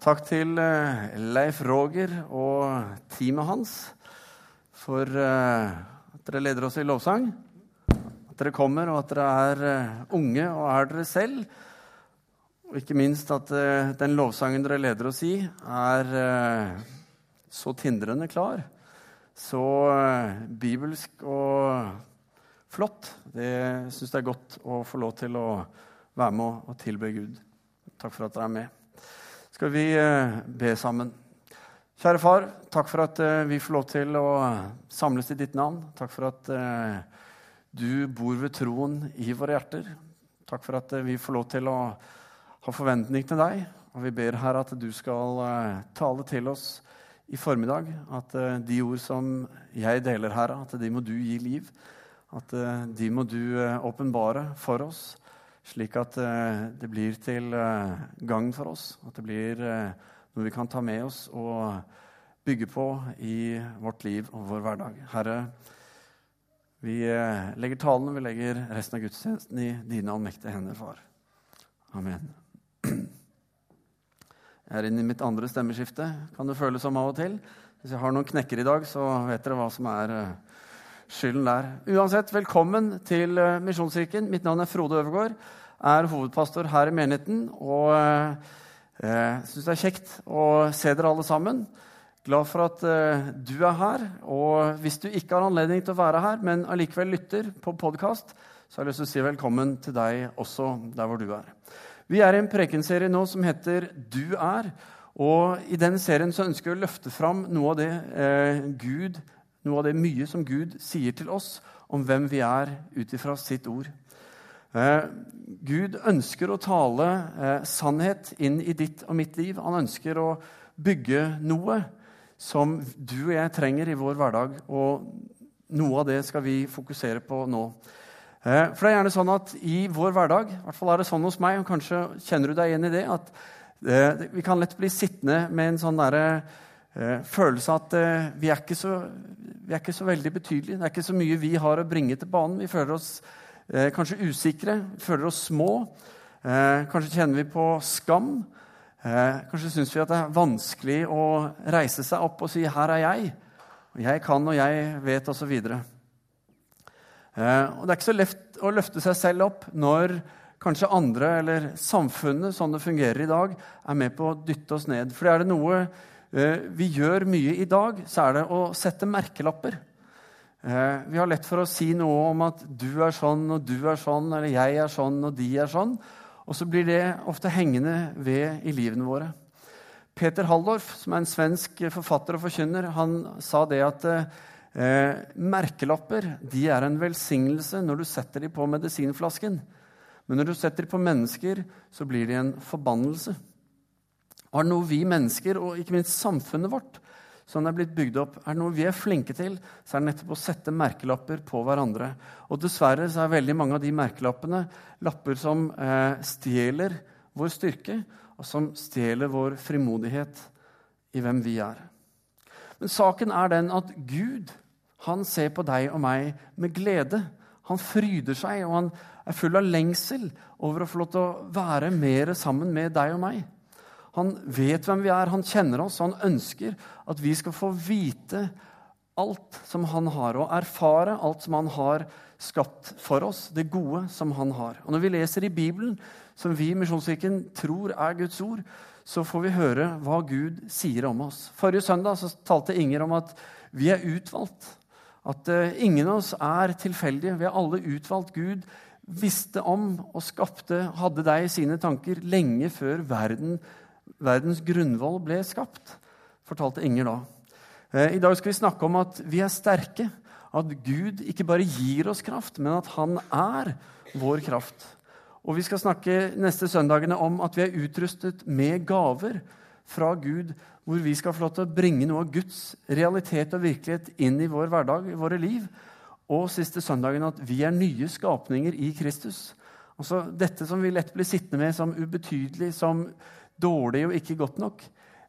Takk til eh, Leif Roger og teamet hans for eh, at dere leder oss i lovsang. At dere kommer, og at dere er eh, unge og er dere selv. Og ikke minst at den lovsangen dere leder oss i, er så tindrende klar. Så bibelsk og flott. Det syns jeg er godt å få lov til å være med og tilbe Gud. Takk for at dere er med skal vi eh, be sammen. Kjære far, takk for at eh, vi får lov til å samles i ditt navn. Takk for at eh, du bor ved troen i våre hjerter. Takk for at vi får lov til å ha forventning til deg. Og vi ber her at du skal tale til oss i formiddag. At de ord som jeg deler her, at de må du gi liv. At de må du åpenbare for oss slik at eh, det blir til eh, gagn for oss. At det blir eh, noe vi kan ta med oss og bygge på i vårt liv og vår hverdag. Herre, vi legger talen vi legger resten av gudstjenesten i dine allmektige hender, far. Amen. Jeg er inne i mitt andre stemmeskifte, kan det føles som av og til. Hvis jeg har noen knekker i dag, så vet dere hva som er skylden der. Uansett, velkommen til Misjonskirken. Mitt navn er Frode Øvergård er hovedpastor her i menigheten. Og eh, syns det er kjekt å se dere alle sammen. Glad for at eh, du er her. Og hvis du ikke har anledning til å være her, men allikevel lytter på podkast, så har jeg lyst til å si velkommen til deg også der hvor du er. Vi er i en prekenserie nå som heter Du er. Og i den serien så ønsker vi å løfte fram noe av det eh, Gud, noe av det mye som Gud sier til oss om hvem vi er ut ifra sitt ord. Eh, Gud ønsker å tale eh, sannhet inn i ditt og mitt liv. Han ønsker å bygge noe som du og jeg trenger i vår hverdag. Og noe av det skal vi fokusere på nå. Eh, for det er gjerne sånn at i vår hverdag, i hvert fall er det sånn hos meg, og kanskje kjenner du deg igjen i det, at vi kan lett bli sittende med en sånn derre følelse at vi er, så, vi er ikke så veldig betydelige. Det er ikke så mye vi har å bringe til banen. Vi føler oss kanskje usikre, føler oss små. Eh, kanskje kjenner vi på skam. Eh, kanskje syns vi at det er vanskelig å reise seg opp og si 'her er jeg', og 'jeg kan og jeg vet', osv. Eh, og det er ikke så lett å løfte seg selv opp når kanskje andre eller samfunnet sånn det fungerer i dag, er med på å dytte oss ned. For er det noe eh, vi gjør mye i dag, så er det å sette merkelapper. Eh, vi har lett for å si noe om at du er sånn, og du er sånn, eller jeg er sånn, og de er sånn. Og så blir det ofte hengende ved i livene våre. Peter Halldorf, som er en svensk forfatter og forkynner, han sa det at eh, merkelapper de er en velsignelse når du setter dem på medisinflasken. Men når du setter dem på mennesker, så blir de en forbannelse. Har noe vi mennesker, og ikke minst samfunnet vårt, som det er blitt bygd opp, er noe vi er flinke til, så er det nettopp å sette merkelapper på hverandre. Og dessverre så er veldig mange av de merkelappene lapper som eh, stjeler vår styrke, og som stjeler vår frimodighet i hvem vi er. Men saken er den at Gud han ser på deg og meg med glede. Han fryder seg, og han er full av lengsel over å få lov til å være mer sammen med deg og meg. Han vet hvem vi er, han kjenner oss, og han ønsker at vi skal få vite alt som han har, og erfare alt som han har skapt for oss, det gode som han har. Og Når vi leser i Bibelen, som vi i Misjonskirken tror er Guds ord, så får vi høre hva Gud sier om oss. Forrige søndag så talte Inger om at vi er utvalgt. At uh, ingen av oss er tilfeldige. Vi er alle utvalgt. Gud visste om og skapte, hadde deg i sine tanker lenge før verden verdens grunnvoll ble skapt, fortalte Inger da. Eh, I dag skal vi snakke om at vi er sterke. At Gud ikke bare gir oss kraft, men at han er vår kraft. Og vi skal snakke neste søndagene om at vi er utrustet med gaver fra Gud, hvor vi skal få lov til å bringe noe av Guds realitet og virkelighet inn i vår hverdag, i våre liv. Og siste søndagen at vi er nye skapninger i Kristus. Altså Dette som vi lett blir sittende med som ubetydelig, som dårlig og ikke godt nok.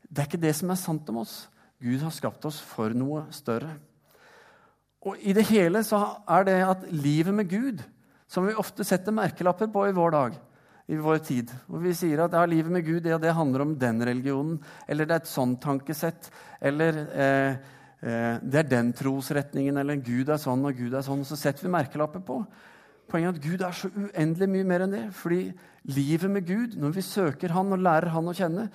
Det er ikke det som er sant om oss. Gud har skapt oss for noe større. Og I det hele så er det at livet med Gud, som vi ofte setter merkelapper på i vår dag i vår tid. Hvor vi sier at ja, livet med Gud ja, det handler om den religionen. Eller det er et sånt tankesett. Eller eh, eh, det er den trosretningen. Eller Gud er sånn og Gud er sånn. Så setter vi merkelapper på. Poenget er at Gud er så uendelig mye mer enn det. Fordi livet med Gud, når vi søker Han og lærer Han å kjenne,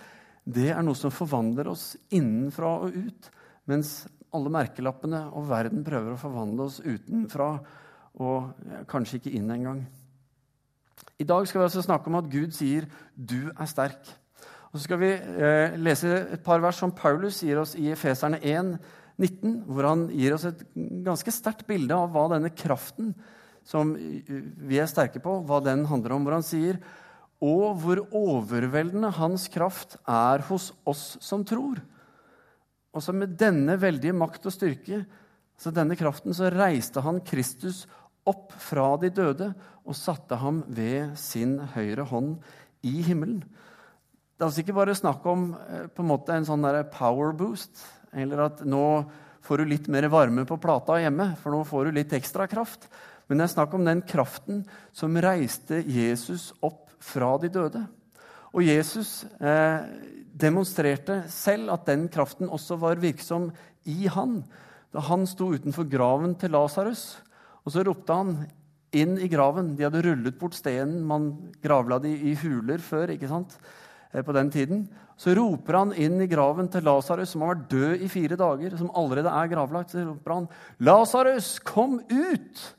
det er noe som forvandler oss innenfra og ut. Mens alle merkelappene og verden prøver å forvandle oss utenfra og kanskje ikke inn engang. I dag skal vi altså snakke om at Gud sier 'du er sterk'. Og Så skal vi eh, lese et par vers som Paulus gir oss i Efeserne 1, 19, hvor han gir oss et ganske sterkt bilde av hva denne kraften som vi er sterke på, hva den handler om. Hvor han sier og hvor overveldende hans kraft er hos oss som tror. Og så med denne veldige makt og styrke, så denne kraften, så reiste han Kristus opp fra de døde og satte ham ved sin høyre hånd i himmelen. Det er altså ikke bare snakk om eh, på en måte en sånn power boost, eller at nå får du litt mer varme på plata hjemme, for nå får du litt ekstra kraft. Men det er snakk om den kraften som reiste Jesus opp fra de døde. Og Jesus eh, demonstrerte selv at den kraften også var virksom i han. Da han sto utenfor graven til Lasarus, og så ropte han inn i graven. De hadde rullet bort steinen. Man gravla de i huler før ikke sant? Eh, på den tiden. Så roper han inn i graven til Lasarus, som har vært død i fire dager, som allerede er gravlagt. Så roper han, 'Lasarus, kom ut!'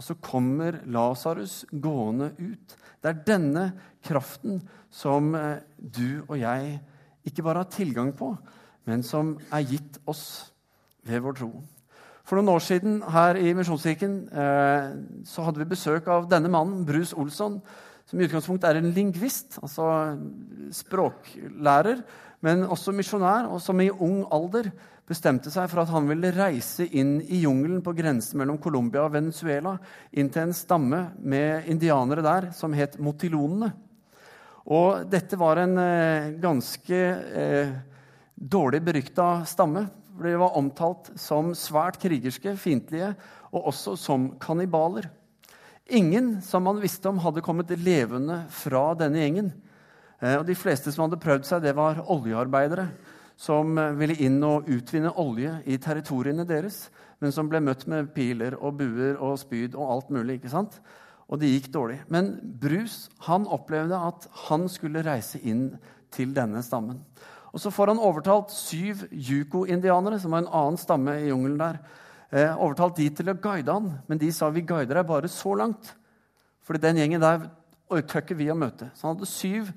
Og så kommer Lasarus gående ut. Det er denne kraften som eh, du og jeg ikke bare har tilgang på, men som er gitt oss ved vår tro. For noen år siden her i Misjonskirken eh, så hadde vi besøk av denne mannen, Bruce Olsson, som i utgangspunktet er en lingvist, altså språklærer, men også misjonær, og som i ung alder bestemte seg for at han ville reise inn i jungelen på grensen mellom Colombia og Venezuela, inn til en stamme med indianere der som het motilonene. Og dette var en eh, ganske eh, dårlig berykta stamme. De var omtalt som svært krigerske, fiendtlige og også som kannibaler. Ingen som man visste om, hadde kommet levende fra denne gjengen. Eh, og De fleste som hadde prøvd seg, det var oljearbeidere som ville inn og utvinne olje i territoriene deres, men som ble møtt med piler og buer og spyd og alt mulig. ikke sant? Og det gikk dårlig. Men Bruce han opplevde at han skulle reise inn til denne stammen. Og Så får han overtalt syv yuko-indianere, som var en annen stamme i jungelen der, eh, overtalt de til å guide han, men de sa vi guider deg bare så langt. Fordi den gjengen der tør ikke vi å møte. Så han hadde syv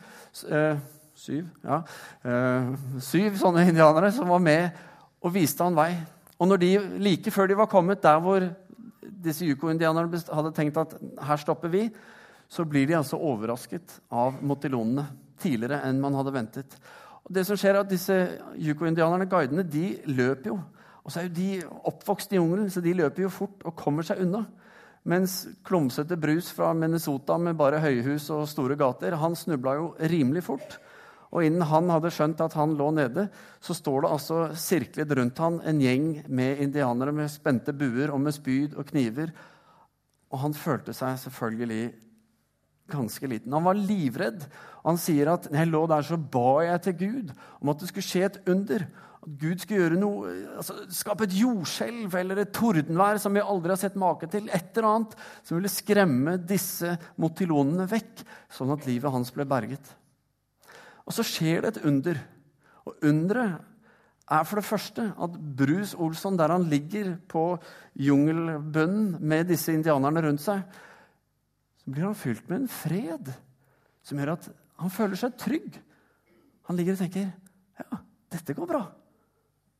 eh, syv, ja, eh, syv sånne indianere som var med og viste han vei. Og når de, like før de var kommet der hvor disse yuko-indianerne hadde tenkt at her stopper vi, så blir de altså overrasket av motilonene tidligere enn man hadde ventet. Og det som skjer er at Disse yuko-indianerne, guidene, de løper jo. Og så er jo de oppvokst i jungelen, så de løper jo fort og kommer seg unna. Mens klumsete brus fra Minnesota med bare høyhus og store gater, han snubla jo rimelig fort. Og innen han hadde skjønt at han lå nede, så står det altså sirklet rundt han en gjeng med indianere med spente buer og med spyd og kniver. Og han følte seg selvfølgelig ganske liten. Han var livredd. Han sier at når jeg lå der, så ba jeg til Gud om at det skulle skje et under. At Gud skulle gjøre noe, altså, skape et jordskjelv eller et tordenvær som vi aldri har sett make til. Et eller annet som ville skremme disse motilonene vekk, sånn at livet hans ble berget. Og så skjer det et under. Og underet er for det første at Bruce Olsson, der han ligger på jungelbunnen med disse indianerne rundt seg, så blir han fylt med en fred som gjør at han føler seg trygg. Han ligger og tenker ja, dette går bra.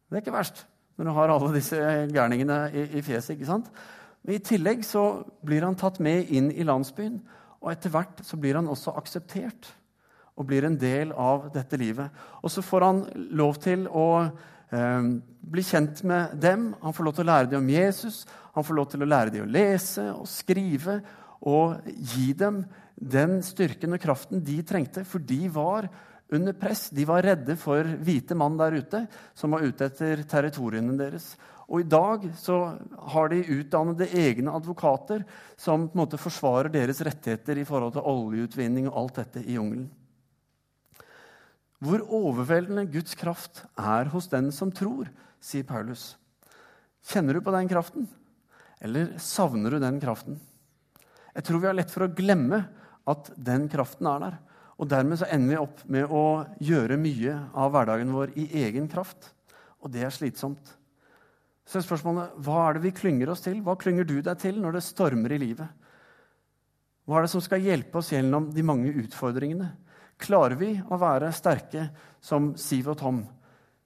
Det er ikke verst når du har alle disse gærningene i, i fjeset. ikke sant? Men I tillegg så blir han tatt med inn i landsbyen, og etter hvert så blir han også akseptert og blir en del av dette livet. Og så får han lov til å eh, bli kjent med dem. Han får lov til å lære dem om Jesus, han får lov til å lære dem å lese og skrive. og gi dem den styrken og kraften de trengte, for de var under press. De var redde for hvite mann der ute som var ute etter territoriene deres. Og i dag så har de utdannede egne advokater som på en måte forsvarer deres rettigheter i forhold til oljeutvinning og alt dette i jungelen. Hvor overveldende Guds kraft er hos den som tror, sier Paulus. Kjenner du på den kraften, eller savner du den kraften? Jeg tror vi har lett for å glemme at den kraften er der. Og dermed så ender vi opp med å gjøre mye av hverdagen vår i egen kraft. Og det er slitsomt. Så er spørsmålet hva er det vi klynger oss til? Hva klynger du deg til når det stormer i livet? Hva er det som skal hjelpe oss gjennom de mange utfordringene? Klarer vi å være sterke som Siv og Tom,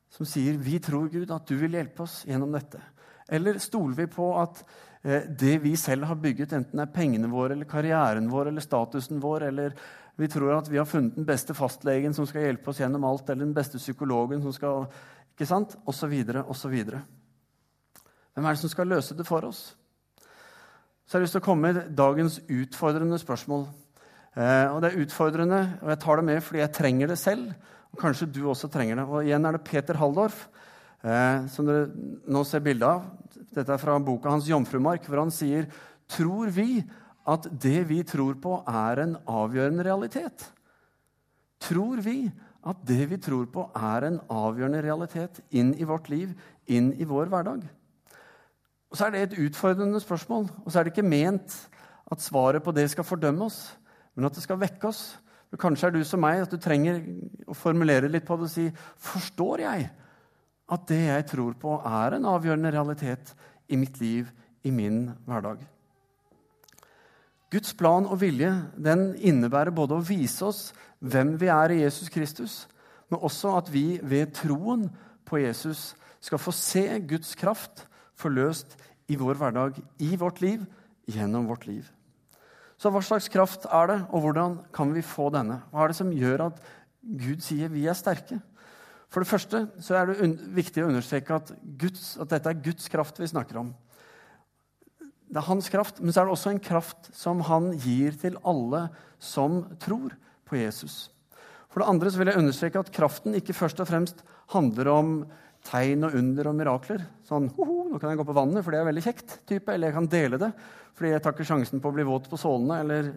som sier 'Vi tror, Gud, at du vil hjelpe oss gjennom dette'? Eller stoler vi på at eh, det vi selv har bygget, enten er pengene våre eller karrieren vår eller statusen vår, eller vi tror at vi har funnet den beste fastlegen som skal hjelpe oss gjennom alt, eller den beste psykologen som skal ikke sant? Og så videre, og så videre. Hvem er det som skal løse det for oss? Så jeg har lyst til å komme med dagens utfordrende spørsmål. Eh, og Det er utfordrende, og jeg tar det med fordi jeg trenger det selv. Og kanskje du også trenger det. Og Igjen er det Peter Halldorf, eh, som dere nå ser bilde av. Dette er fra boka hans 'Jomfrumark', hvor han sier Tror vi at det vi tror på, er en avgjørende realitet? Tror vi at det vi tror på, er en avgjørende realitet inn i vårt liv, inn i vår hverdag? Og så er det et utfordrende spørsmål. Og så er det ikke ment at svaret på det skal fordømme oss, men at det skal vekke oss. For kanskje er du som meg, at du trenger å formulere litt på det og si Forstår jeg at det jeg tror på, er en avgjørende realitet i mitt liv, i min hverdag? Guds plan og vilje den innebærer både å vise oss hvem vi er i Jesus Kristus, men også at vi ved troen på Jesus skal få se Guds kraft forløst i vår hverdag, i vårt liv, gjennom vårt liv. Så hva slags kraft er det, og hvordan kan vi få denne? Hva er det som gjør at Gud sier vi er sterke? For det første så er det viktig å understreke at, Guds, at dette er Guds kraft vi snakker om. Det er hans kraft, men så er det også en kraft som han gir til alle som tror på Jesus. For det andre så vil jeg understreke at kraften ikke først og fremst handler om tegn og under og mirakler. Sånn Hoho, 'Nå kan jeg gå på vannet, for det er veldig kjekt.' type, Eller jeg kan dele det fordi jeg tar ikke sjansen på å bli våt på sålene, eller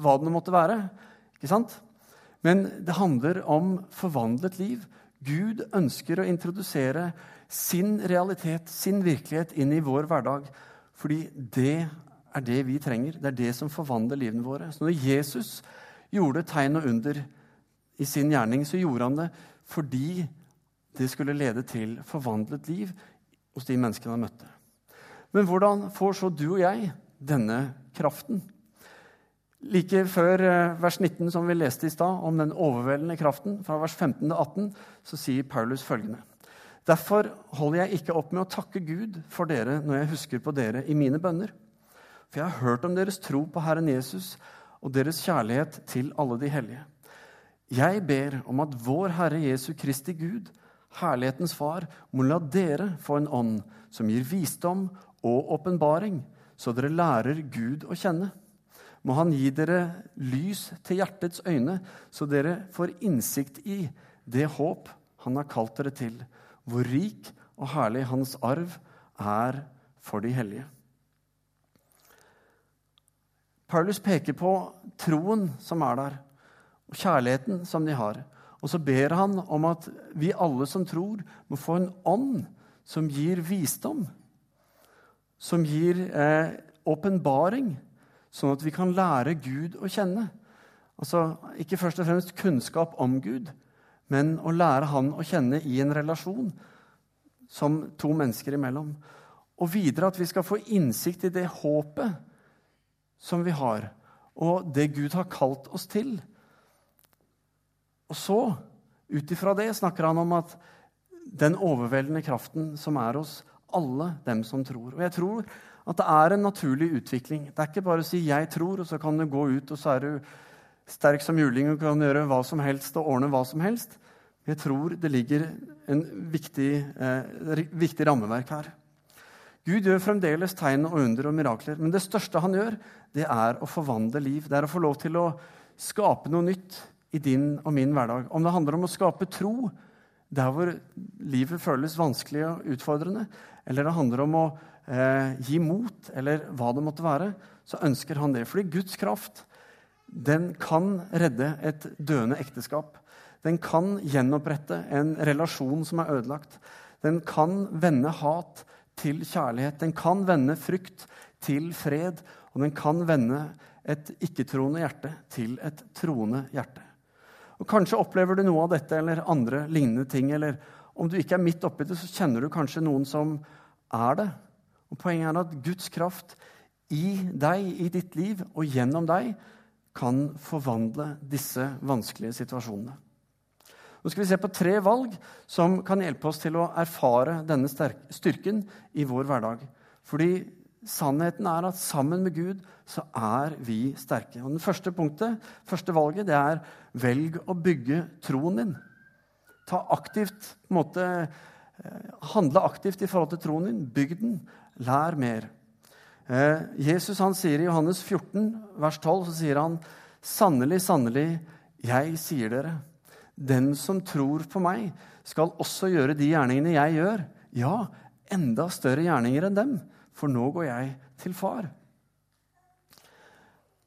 hva det måtte være. Ikke sant? Men det handler om forvandlet liv. Gud ønsker å introdusere sin realitet, sin virkelighet, inn i vår hverdag. Fordi det er det vi trenger. Det er det som forvandler livene våre. Så når Jesus gjorde tegn og under i sin gjerning, så gjorde han det fordi det skulle lede til forvandlet liv hos de menneskene han møtte. Men hvordan får så du og jeg denne kraften? Like før eh, vers 19, som vi leste i stad, om den overveldende kraften, fra vers 15 til 18, så sier Paulus følgende.: Derfor holder jeg ikke opp med å takke Gud for dere når jeg husker på dere i mine bønner. For jeg har hørt om deres tro på Herren Jesus og deres kjærlighet til alle de hellige. Jeg ber om at vår Herre Jesu Kristi Gud, herlighetens far, må la dere få en ånd som gir visdom og åpenbaring, så dere lærer Gud å kjenne. Må Han gi dere lys til hjertets øyne, så dere får innsikt i det håp Han har kalt dere til, hvor rik og herlig Hans arv er for de hellige. Paulus peker på troen som er der, og kjærligheten som de har. Og så ber han om at vi alle som tror, må få en ånd som gir visdom. Som gir åpenbaring, eh, sånn at vi kan lære Gud å kjenne. Altså ikke først og fremst kunnskap om Gud, men å lære Han å kjenne i en relasjon som to mennesker imellom. Og videre at vi skal få innsikt i det håpet som vi har, og det Gud har kalt oss til. Og så, ut ifra det, snakker han om at den overveldende kraften som er hos alle dem som tror. Og jeg tror at det er en naturlig utvikling. Det er ikke bare å si 'jeg tror', og så kan du gå ut og så er du sterk som juling og kan gjøre hva som helst og ordne hva som helst. Jeg tror det ligger en viktig, eh, viktig rammeverk her. Gud gjør fremdeles tegn og under og mirakler, men det største han gjør, det er å forvandle liv. Det er å få lov til å skape noe nytt i din og min hverdag. Om det handler om å skape tro der hvor livet føles vanskelig og utfordrende, eller det handler om å eh, gi mot, eller hva det måtte være, så ønsker han det. Fordi Guds kraft den kan redde et døende ekteskap. Den kan gjenopprette en relasjon som er ødelagt. Den kan vende hat til kjærlighet. Den kan vende frykt til fred. Og den kan vende et ikke-troende hjerte til et troende hjerte. Og Kanskje opplever du noe av dette eller andre lignende ting. Eller om du ikke er midt oppi det, så kjenner du kanskje noen som er det. Og Poenget er at Guds kraft i deg, i ditt liv og gjennom deg, kan forvandle disse vanskelige situasjonene. Nå skal vi se på tre valg som kan hjelpe oss til å erfare denne styrken i vår hverdag. Fordi sannheten er at sammen med Gud så er vi sterke. Og det første punktet, første valget, det er velg å bygge troen din. Ta aktivt, på en måte, eh, Handle aktivt i forhold til troen din. Bygg den. Lær mer. Eh, Jesus han sier i Johannes 14, vers 12, så sier han Sannelig, sannelig, jeg sier dere, den som tror på meg, skal også gjøre de gjerningene jeg gjør. Ja, enda større gjerninger enn dem, for nå går jeg til far.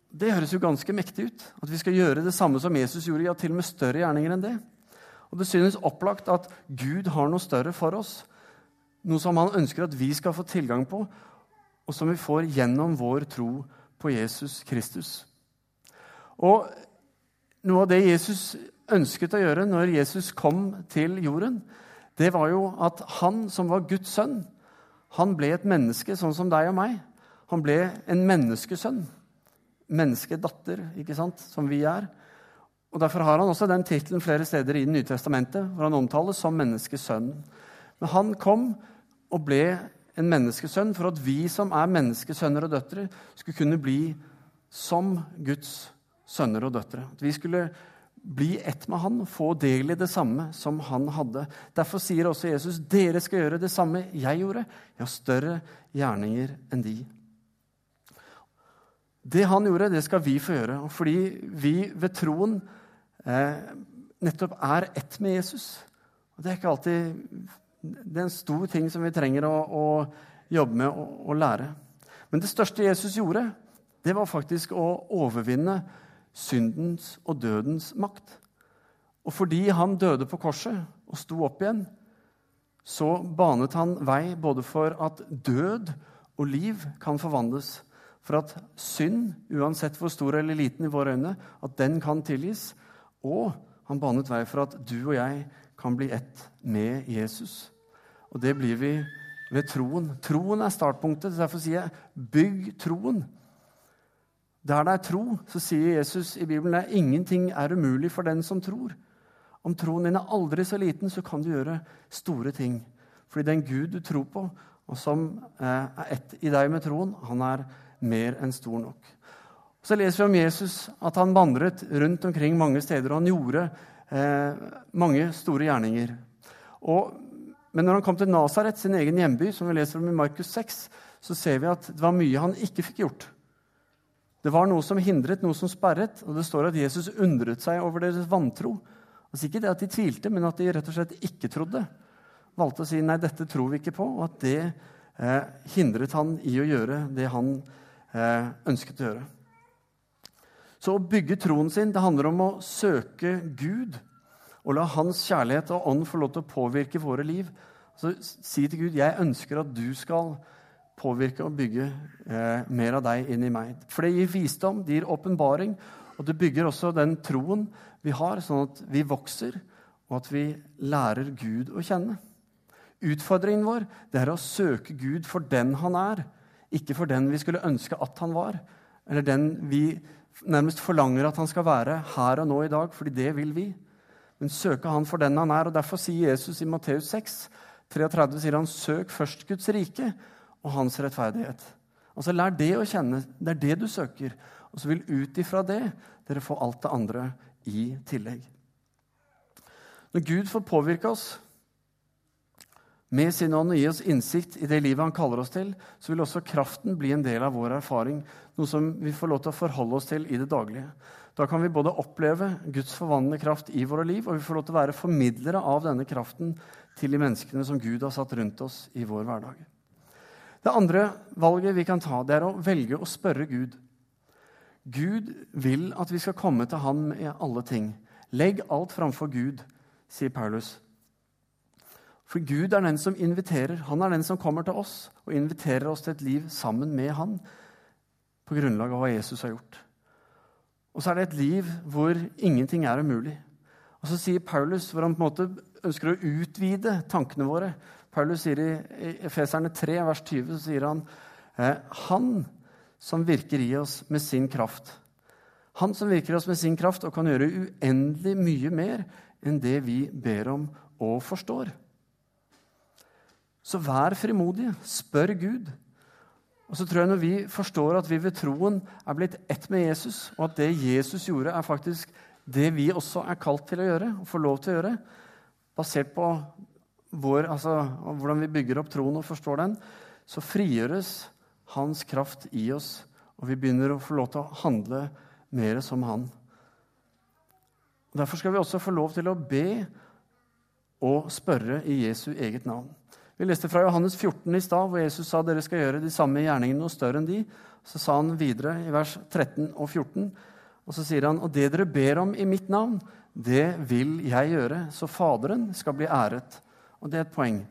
Det høres jo ganske mektig ut. At vi skal gjøre det samme som Jesus gjorde. Ja, til og med større gjerninger enn det. Og det synes opplagt at Gud har noe større for oss. Noe som han ønsker at vi skal få tilgang på, og som vi får gjennom vår tro på Jesus Kristus. Og noe av det Jesus ønsket å gjøre når Jesus kom til jorden, det var jo at han som var Guds sønn, han ble et menneske sånn som deg og meg. Han ble en menneskesønn menneskedatter, ikke sant, som vi er. Og Derfor har han også den tittelen flere steder i Det nye testamentet, hvor han omtales som menneskesønn. Men han kom og ble en menneskesønn for at vi som er menneskesønner og døtre, skulle kunne bli som Guds sønner og døtre. At vi skulle bli ett med han få del i det samme som han hadde. Derfor sier også Jesus dere skal gjøre det samme jeg gjorde. Ja, større gjerninger enn de. Det han gjorde, det skal vi få gjøre. Og fordi vi ved troen eh, nettopp er ett med Jesus. Og det er ikke alltid Det er en stor ting som vi trenger å, å jobbe med og, lære. Men det største Jesus gjorde, det var faktisk å overvinne syndens og dødens makt. Og fordi han døde på korset og sto opp igjen, så banet han vei både for at død og liv kan forvandles for at synd, uansett hvor stor eller liten i våre øyne, at den kan tilgis. Og han banet vei for at du og jeg kan bli ett med Jesus. Og det blir vi ved troen. Troen er startpunktet. Derfor sier jeg 'bygg troen'. Der det er tro, så sier Jesus i Bibelen at ingenting er umulig for den som tror. Om troen din er aldri så liten, så kan du gjøre store ting. Fordi den Gud du tror på, og som eh, er ett i deg med troen, han er mer enn stor nok. Så leser vi om Jesus at han vandret rundt omkring mange steder, og han gjorde eh, mange store gjerninger. Og, men når han kom til Nasaret, sin egen hjemby, som vi leser om i Markus 6, så ser vi at det var mye han ikke fikk gjort. Det var noe som hindret, noe som sperret, og det står at Jesus undret seg over deres vantro. Altså Ikke det at de tvilte, men at de rett og slett ikke trodde. Valgte å si nei, dette tror vi ikke på, og at det eh, hindret han i å gjøre det han Eh, ønsket å gjøre. Så å bygge troen sin det handler om å søke Gud og la Hans kjærlighet og ånd få lov til å påvirke våre liv. Så Si til Gud jeg ønsker at du skal påvirke og bygge eh, mer av deg inn i meg. For det gir visdom, det gir åpenbaring, og det bygger også den troen vi har, sånn at vi vokser, og at vi lærer Gud å kjenne. Utfordringen vår det er å søke Gud for den han er, ikke for den vi skulle ønske at han var, eller den vi nærmest forlanger at han skal være her og nå i dag, fordi det vil vi. Men søke han for den han er. og Derfor sier Jesus i Matteus 6, 33, sier han, søk først Guds rike og hans rettferdighet. Altså Lær det å kjenne. Det er det du søker. Og så vil ut ifra det dere få alt det andre i tillegg. Når Gud får påvirke oss, med sin ånd og gi oss innsikt i det livet han kaller oss til, så vil også kraften bli en del av vår erfaring, noe som vi får lov til å forholde oss til i det daglige. Da kan vi både oppleve Guds forvandlende kraft i våre liv, og vi får lov til å være formidlere av denne kraften til de menneskene som Gud har satt rundt oss i vår hverdag. Det andre valget vi kan ta, det er å velge å spørre Gud. Gud vil at vi skal komme til Han med alle ting. Legg alt framfor Gud, sier Paulus. For Gud er den som inviterer. Han er den som kommer til oss og inviterer oss til et liv sammen med Han på grunnlag av hva Jesus har gjort. Og så er det et liv hvor ingenting er umulig. Og så sier Paulus, hvor han på en måte ønsker å utvide tankene våre Paulus sier i Efeserne 3, vers 20, så sier han eh, Han som virker i oss med sin kraft. Han som virker i oss med sin kraft og kan gjøre uendelig mye mer enn det vi ber om og forstår. Så vær frimodige. Spør Gud. Og så tror jeg Når vi forstår at vi ved troen er blitt ett med Jesus, og at det Jesus gjorde, er faktisk det vi også er kalt til å gjøre, og får lov til å gjøre, basert på vår, altså, hvordan vi bygger opp troen og forstår den, så frigjøres hans kraft i oss, og vi begynner å få lov til å handle mer som han. Derfor skal vi også få lov til å be og spørre i Jesu eget navn. Vi leste fra Johannes 14 i stad, hvor Jesus sa dere skal gjøre de samme gjerningene noe større enn de. Så sa han videre i vers 13 og 14, og så sier han, og det dere ber om i mitt navn, det vil jeg gjøre, så Faderen skal bli æret. Og det er et poeng.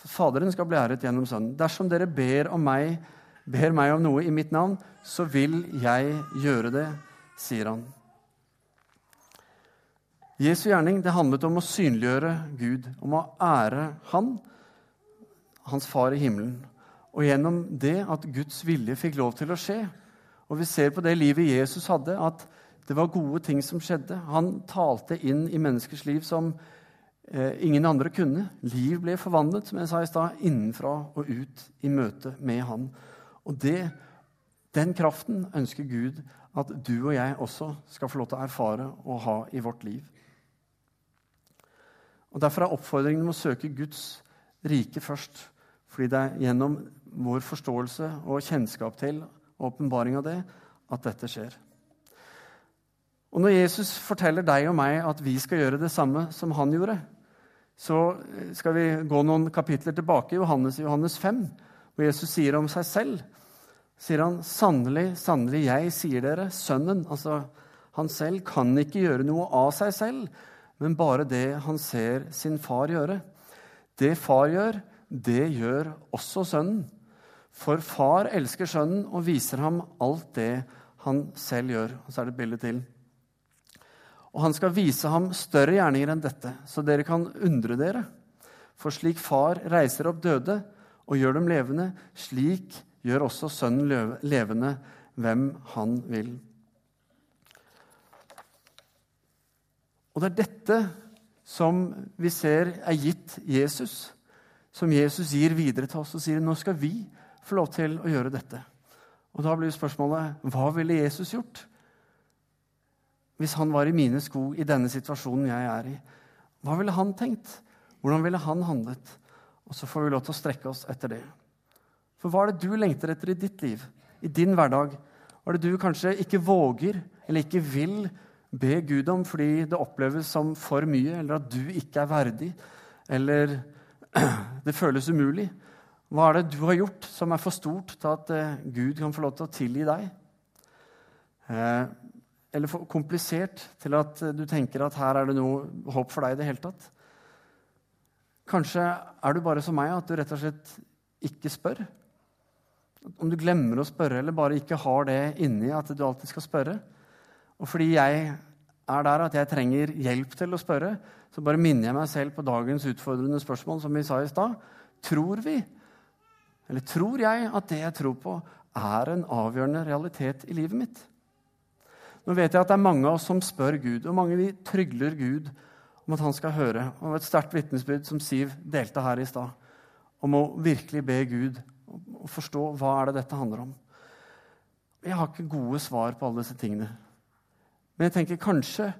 For Faderen skal bli æret gjennom Sønnen. Dersom dere ber, meg, ber meg om noe i mitt navn, så vil jeg gjøre det, sier han. Jesu gjerning det handlet om å synliggjøre Gud, om å ære Han, hans far i himmelen. Og gjennom det at Guds vilje fikk lov til å skje. Og vi ser på det livet Jesus hadde, at det var gode ting som skjedde. Han talte inn i menneskers liv som eh, ingen andre kunne. Liv ble forvandlet, som jeg sa i stad, innenfra og ut i møte med Han. Og det, den kraften ønsker Gud at du og jeg også skal få lov til å erfare og ha i vårt liv. Og Derfor er oppfordringen om å søke Guds rike først. Fordi det er gjennom vår forståelse og kjennskap til og åpenbaring av det at dette skjer. Og når Jesus forteller deg og meg at vi skal gjøre det samme som han gjorde, så skal vi gå noen kapitler tilbake i Johannes, Johannes 5, hvor Jesus sier om seg selv sier han, 'Sannelig, sannelig, jeg sier dere, Sønnen' Altså, han selv kan ikke gjøre noe av seg selv, men bare det han ser sin far gjøre. Det far gjør, det gjør også sønnen. For far elsker sønnen og viser ham alt det han selv gjør. Og så er det et bilde til. Og han skal vise ham større gjerninger enn dette, så dere kan undre dere. For slik far reiser opp døde og gjør dem levende, slik gjør også sønnen levende hvem han vil. Og det er dette som vi ser er gitt Jesus, som Jesus gir videre til oss og sier nå skal vi få lov til å gjøre dette. Og Da blir spørsmålet hva ville Jesus gjort? Hvis han var i mine sko i denne situasjonen jeg er i, hva ville han tenkt? Hvordan ville han handlet? Og så får vi lov til å strekke oss etter det. For hva er det du lengter etter i ditt liv, i din hverdag? Hva er det du kanskje ikke våger eller ikke vil be Gud om fordi det oppleves som for mye, eller at du ikke er verdig, eller det føles umulig? Hva er det du har gjort som er for stort til at eh, Gud kan få lov til å tilgi deg? Eller for komplisert til at du tenker at her er det noe håp for deg i det hele tatt. Kanskje er du bare som meg, at du rett og slett ikke spør. Om du glemmer å spørre, eller bare ikke har det inni at du alltid skal spørre. Og fordi jeg er der at jeg trenger hjelp til å spørre, så bare minner jeg meg selv på dagens utfordrende spørsmål, som vi sa i stad. Tror vi, eller tror jeg, at det jeg tror på, er en avgjørende realitet i livet mitt? Nå vet jeg at det er mange av oss som spør Gud, og mange vi trygler Gud om at han skal høre. Og et sterkt vitnesbyrd som Siv delte her i stad, om å virkelig be Gud og forstå hva er det dette handler om. Jeg har ikke gode svar på alle disse tingene. Men jeg tenker kanskje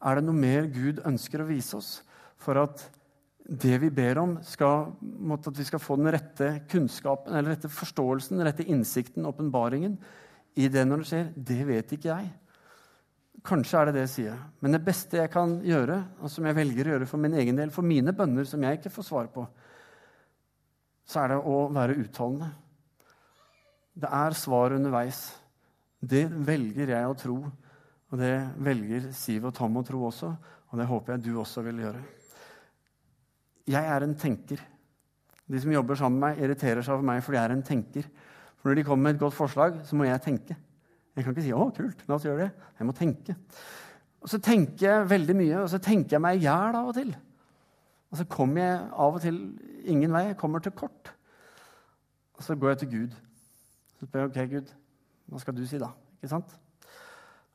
er det noe mer Gud ønsker å vise oss for at det vi ber om, skal, at vi skal få den rette kunnskapen, eller rette forståelsen, den rette innsikten, åpenbaringen, i det når det skjer, det vet ikke jeg. Kanskje er det det, jeg sier. Men det beste jeg kan gjøre, og som jeg velger å gjøre for min egen del, for mine bønner som jeg ikke får svar på, så er det å være utholdende. Det er svar underveis. Det velger jeg å tro, og det velger Siv og Tom å tro også, og det håper jeg du også vil gjøre. Jeg er en tenker. De som jobber sammen med meg, irriterer seg over meg fordi jeg er en tenker. For når de kommer med et godt forslag, så må jeg tenke. Jeg kan ikke si 'Å, kult, la oss gjøre det'. Jeg må tenke. Og så tenker jeg veldig mye, og så tenker jeg meg i hjel av og til. Og så kommer jeg av og til ingen vei. Jeg kommer til kort. Og så går jeg til Gud. Så spør jeg ok, Gud, hva skal du si da? Ikke sant?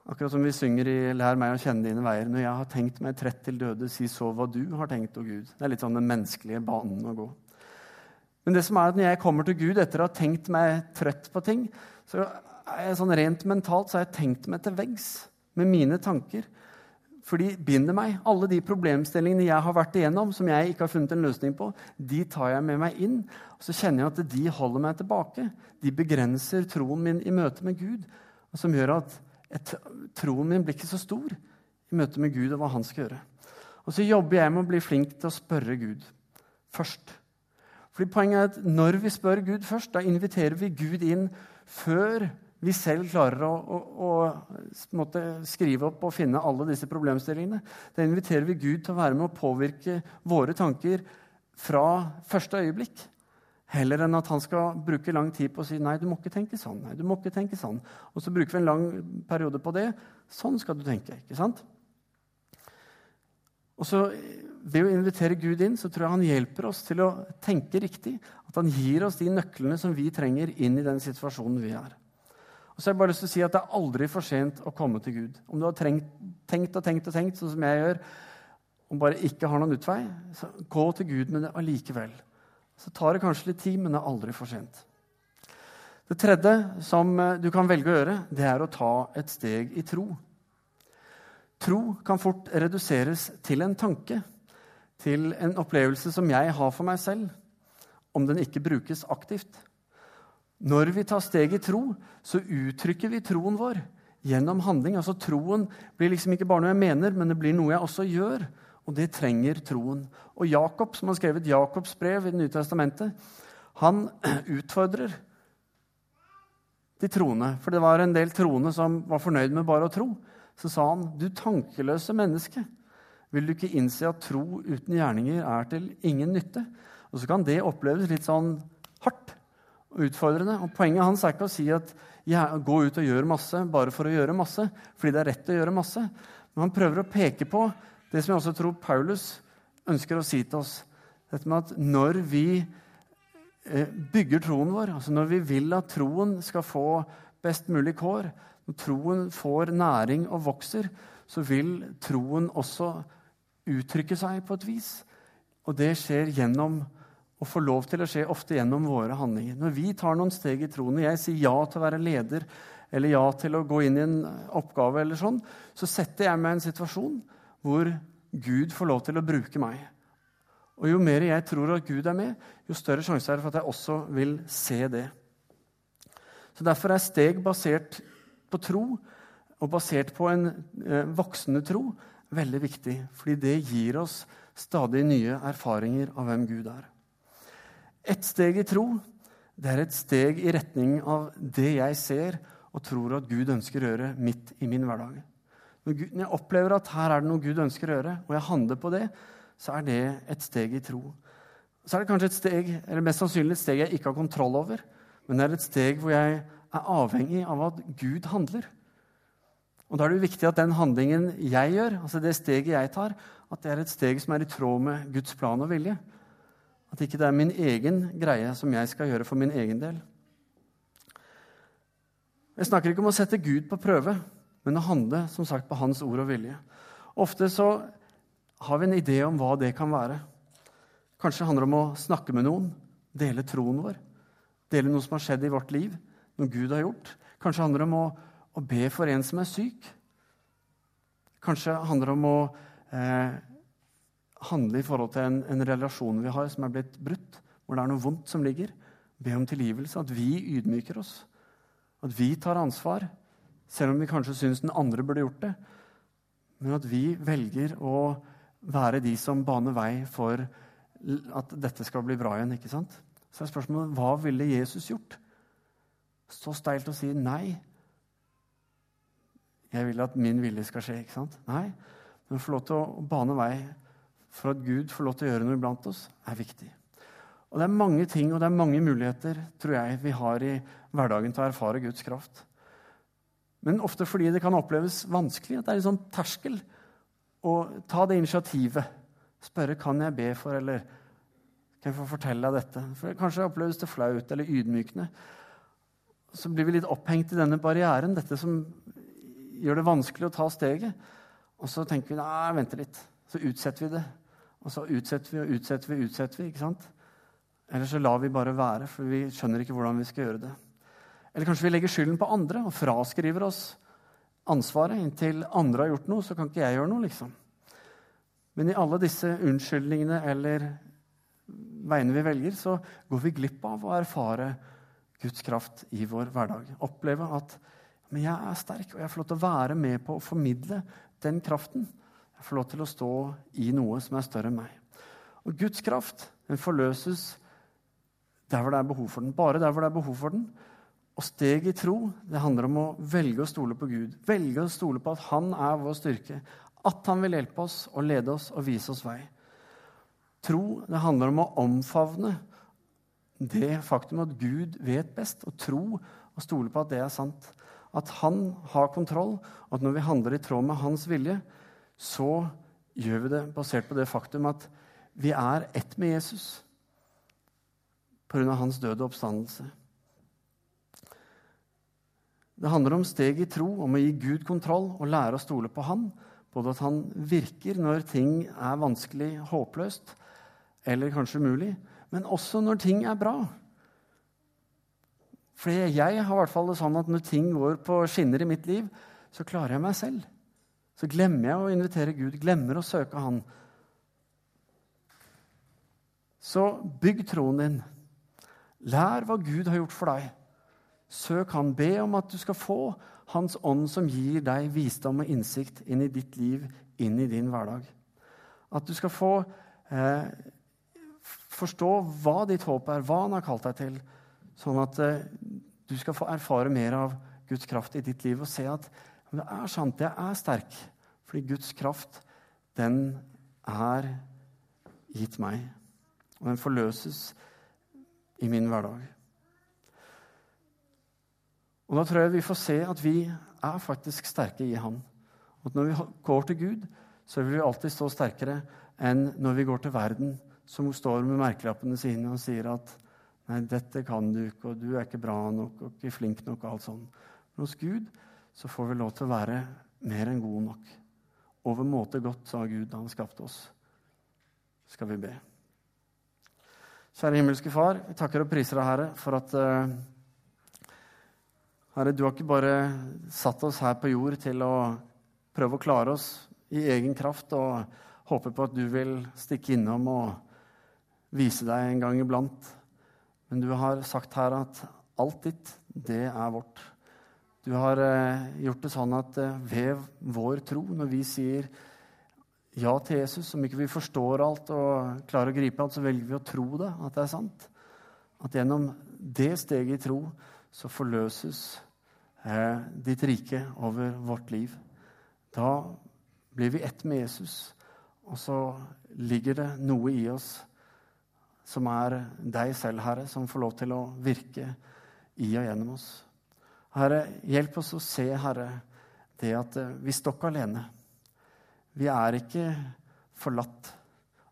Akkurat som vi synger i 'Lær meg å kjenne dine veier'. Når jeg har tenkt meg trett til døde, si så hva du har tenkt, å Gud. Det er litt sånn den menneskelige banen å gå. Men det som er at når jeg kommer til Gud etter å ha tenkt meg trøtt på ting, så sånn rent mentalt så har jeg tenkt meg til veggs med mine tanker. For de binder meg. Alle de problemstillingene jeg har vært igjennom, som jeg ikke har funnet en løsning på, de tar jeg med meg inn. Og så kjenner jeg at de holder meg tilbake. De begrenser troen min i møte med Gud. Og som gjør at et, troen min blir ikke så stor i møte med Gud og hva han skal gjøre. Og så jobber jeg med å bli flink til å spørre Gud først. Fordi Poenget er at når vi spør Gud først, da inviterer vi Gud inn før vi selv klarer å, å, å skrive opp og finne alle disse problemstillingene. Da inviterer vi Gud til å være med å påvirke våre tanker fra første øyeblikk. Heller enn at han skal bruke lang tid på å si nei, du må ikke tenke sånn. nei, du må ikke tenke sånn. Og så bruker vi en lang periode på det. Sånn skal du tenke. ikke sant? Og så Ved å invitere Gud inn så tror jeg han hjelper oss til å tenke riktig. At han gir oss de nøklene som vi trenger inn i den situasjonen vi er. Og så har jeg bare lyst til å si at Det er aldri for sent å komme til Gud. Om du har tenkt, tenkt og tenkt og tenkt, sånn som jeg gjør, og bare ikke har noen utvei, så gå til Gud med det allikevel. Så tar det kanskje litt tid, men det er aldri for sent. Det tredje som eh, du kan velge å gjøre, det er å ta et steg i tro. Tro kan fort reduseres til en tanke, til en opplevelse som jeg har for meg selv, om den ikke brukes aktivt. Når vi tar steg i tro, så uttrykker vi troen vår gjennom handling. Altså Troen blir liksom ikke bare noe jeg mener, men det blir noe jeg også gjør. Og det trenger troen. Og Jakob, som har skrevet Jakobs brev i Det nye testamentet, han utfordrer de troende. For det var en del troende som var fornøyd med bare å tro. Så sa han, 'Du tankeløse menneske, vil du ikke innse at tro uten gjerninger er til ingen nytte?' Og så kan det oppleves litt sånn hardt og utfordrende. Og Poenget hans er ikke å si at ja, gå ut og gjør masse bare for å gjøre masse, fordi det er rett å gjøre masse. Men han prøver å peke på det som jeg også tror Paulus ønsker å si til oss, dette med at når vi eh, bygger troen vår, altså når vi vil at troen skal få best mulig kår, når troen får næring og vokser, så vil troen også uttrykke seg på et vis. Og det skjer gjennom og får lov til å skje ofte gjennom våre handlinger. Når vi tar noen steg i troen, og jeg sier ja til å være leder eller ja til å gå inn i en oppgave, eller sånn, så setter jeg meg i en situasjon hvor Gud får lov til å bruke meg. Og Jo mer jeg tror at Gud er med, jo større sjanse er det for at jeg også vil se det. Så Derfor er steg basert på tro og basert på en eh, voksende tro veldig viktig. Fordi det gir oss stadig nye erfaringer av hvem Gud er. Ett steg i tro det er et steg i retning av det jeg ser og tror at Gud ønsker å gjøre midt i min hverdag. Når, jeg opplever at her er det noe Gud ønsker å gjøre, og jeg handler på det, så er det et steg i tro. Så er det kanskje et steg, eller mest sannsynlig et steg jeg ikke har kontroll over, men det er et steg hvor jeg er avhengig av at Gud handler. Og Da er det jo viktig at den handlingen jeg gjør, altså det steget jeg tar, at det er et steg som er i tråd med Guds plan og vilje. At ikke det er min egen greie som jeg skal gjøre for min egen del. Jeg snakker ikke om å sette Gud på prøve, men å handle som sagt, på hans ord og vilje. Ofte så har vi en idé om hva det kan være. Kanskje det handler om å snakke med noen, dele troen vår, dele noe som har skjedd i vårt liv, noe Gud har gjort. Kanskje det handler om å, å be for en som er syk. Kanskje det handler om å eh, handle i forhold til en, en relasjon vi har som er blitt brutt, hvor det er noe vondt som ligger. Be om tilgivelse, at vi ydmyker oss. At vi tar ansvar, selv om vi kanskje syns den andre burde gjort det. Men at vi velger å være de som baner vei for at dette skal bli bra igjen. ikke sant? Så er spørsmålet hva ville Jesus gjort? Så steilt å si nei. Jeg vil at min vilje skal skje. ikke sant? Nei, men få lov til å bane vei for at Gud får lov til å gjøre noe iblant oss, er viktig. Og Det er mange ting og det er mange muligheter tror jeg, vi har i hverdagen til å erfare Guds kraft. Men ofte fordi det kan oppleves vanskelig, at det er en sånn terskel å ta det initiativet. Spørre kan jeg be for, eller kan jeg få fortelle deg dette. For Kanskje oppleves det flaut eller ydmykende. Så blir vi litt opphengt i denne barrieren, dette som gjør det vanskelig å ta steget. Og så tenker vi nei, vente litt. Så utsetter vi det. Og så utsetter vi og utsetter vi. utsetter vi, ikke sant? Eller så lar vi bare være, for vi skjønner ikke hvordan vi skal gjøre det. Eller kanskje vi legger skylden på andre og fraskriver oss ansvaret. Inntil andre har gjort noe, så kan ikke jeg gjøre noe, liksom. Men i alle disse unnskyldningene eller veiene vi velger, så går vi glipp av å erfare Guds kraft i vår hverdag. Oppleve at men jeg er sterk, og jeg får lov til å være med på å formidle den kraften. Jeg får lov til å stå i noe som er større enn meg. Og Guds kraft den forløses der hvor det er behov for den. Bare der hvor det er behov for den. Og steg i tro det handler om å velge å stole på Gud. Velge å stole på at Han er vår styrke. At Han vil hjelpe oss og lede oss og vise oss vei. Tro det handler om å omfavne det faktum at Gud vet best, og tro og stole på at det er sant at han har kontroll, og at når vi handler i tråd med hans vilje, så gjør vi det basert på det faktum at vi er ett med Jesus pga. hans døde oppstandelse. Det handler om steg i tro, om å gi Gud kontroll og lære å stole på Han. Både at Han virker når ting er vanskelig, håpløst eller kanskje umulig, men også når ting er bra. For jeg har i hvert fall det sånn at når ting går på skinner i mitt liv, så klarer jeg meg selv. Så glemmer jeg å invitere Gud, glemmer å søke Han. Så bygg troen din. Lær hva Gud har gjort for deg. Søk Han. Be om at du skal få Hans ånd som gir deg visdom og innsikt inn i ditt liv, inn i din hverdag. At du skal få eh, forstå hva ditt håp er, hva Han har kalt deg til Sånn at eh, du skal få erfare mer av Guds kraft i ditt liv og se at det er sant, jeg er sterk. Fordi Guds kraft, den er gitt meg. Og den forløses i min hverdag. Og Da tror jeg vi får se at vi er faktisk sterke i Han. At når vi går til Gud, så vil vi alltid stå sterkere enn når vi går til verden, som står med merkelappene sine og sier at Nei, dette kan du ikke, og du er ikke bra nok og ikke flink nok. og alt sånt. Men hos Gud så får vi lov til å være mer enn gode nok. Over måte godt, sa Gud da han skapte oss. Skal vi be. Kjære himmelske Far, vi takker og priser deg, Herre, for at uh, Herre, du har ikke bare satt oss her på jord til å prøve å klare oss i egen kraft og håpe på at du vil stikke innom og vise deg en gang iblant. Men du har sagt her at alt ditt, det er vårt. Du har eh, gjort det sånn at eh, ved vår tro, når vi sier ja til Jesus, om ikke vi forstår alt og klarer å gripe alt, så velger vi å tro det, at det er sant. At gjennom det steget i tro så forløses eh, ditt rike over vårt liv. Da blir vi ett med Jesus, og så ligger det noe i oss som er deg selv, Herre, som får lov til å virke i og gjennom oss. Herre, hjelp oss å se, Herre, det at eh, vi står ikke alene. Vi er ikke forlatt.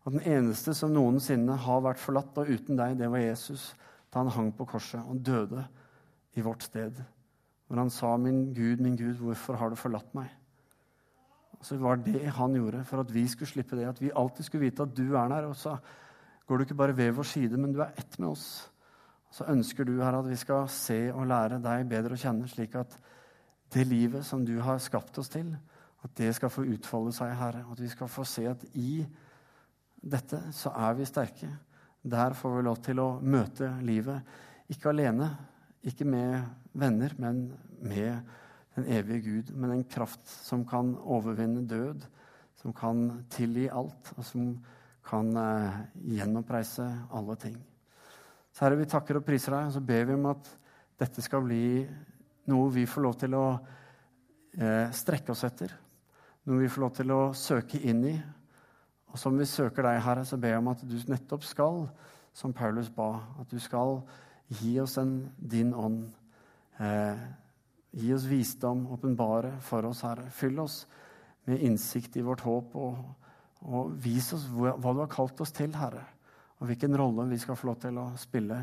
Og den eneste som noensinne har vært forlatt og uten deg, det var Jesus da han hang på korset og døde i vårt sted. Hvor han sa, 'Min Gud, min Gud, hvorfor har du forlatt meg?' Så var det han gjorde for at vi skulle slippe det, at vi alltid skulle vite at du er der. Og så går du ikke bare ved vår side, men du er ett med oss. Så ønsker du her at vi skal se og lære deg bedre å kjenne, slik at det livet som du har skapt oss til, at det skal få utfolde seg, Herre. At vi skal få se at i dette, så er vi sterke. Der får vi lov til å møte livet. Ikke alene, ikke med venner, men med den evige Gud. Med den kraft som kan overvinne død, som kan tilgi alt, og som kan eh, gjenoppreise alle ting. Herre, vi takker og priser deg, og så ber vi om at dette skal bli noe vi får lov til å eh, strekke oss etter. Noe vi får lov til å søke inn i. Og som vi søker deg, Herre, så ber jeg om at du nettopp skal, som Paulus ba, at du skal gi oss en, din ånd. Eh, gi oss visdom, åpenbare for oss, Herre. Fyll oss med innsikt i vårt håp, og, og vis oss hva, hva, du har kalt oss til, Herre. Og hvilken rolle vi skal få lov til å spille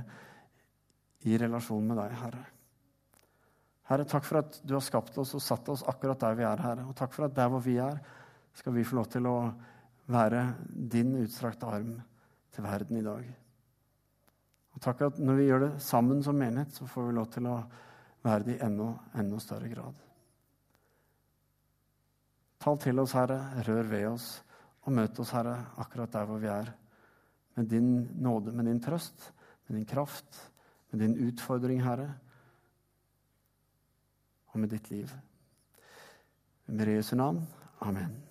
i relasjon med deg, Herre. Herre, takk for at du har skapt oss og satt oss akkurat der vi er, Herre. Og takk for at der hvor vi er, skal vi få lov til å være din utstrakte arm til verden i dag. Og takk at når vi gjør det sammen som menighet, så får vi lov til å være det i enda, enda større grad. Tal til oss, Herre, rør ved oss, og møt oss, Herre, akkurat der hvor vi er. Med din nåde, med din trøst, med din kraft, med din utfordring, Herre og med ditt liv. Med Jesu navn. Amen.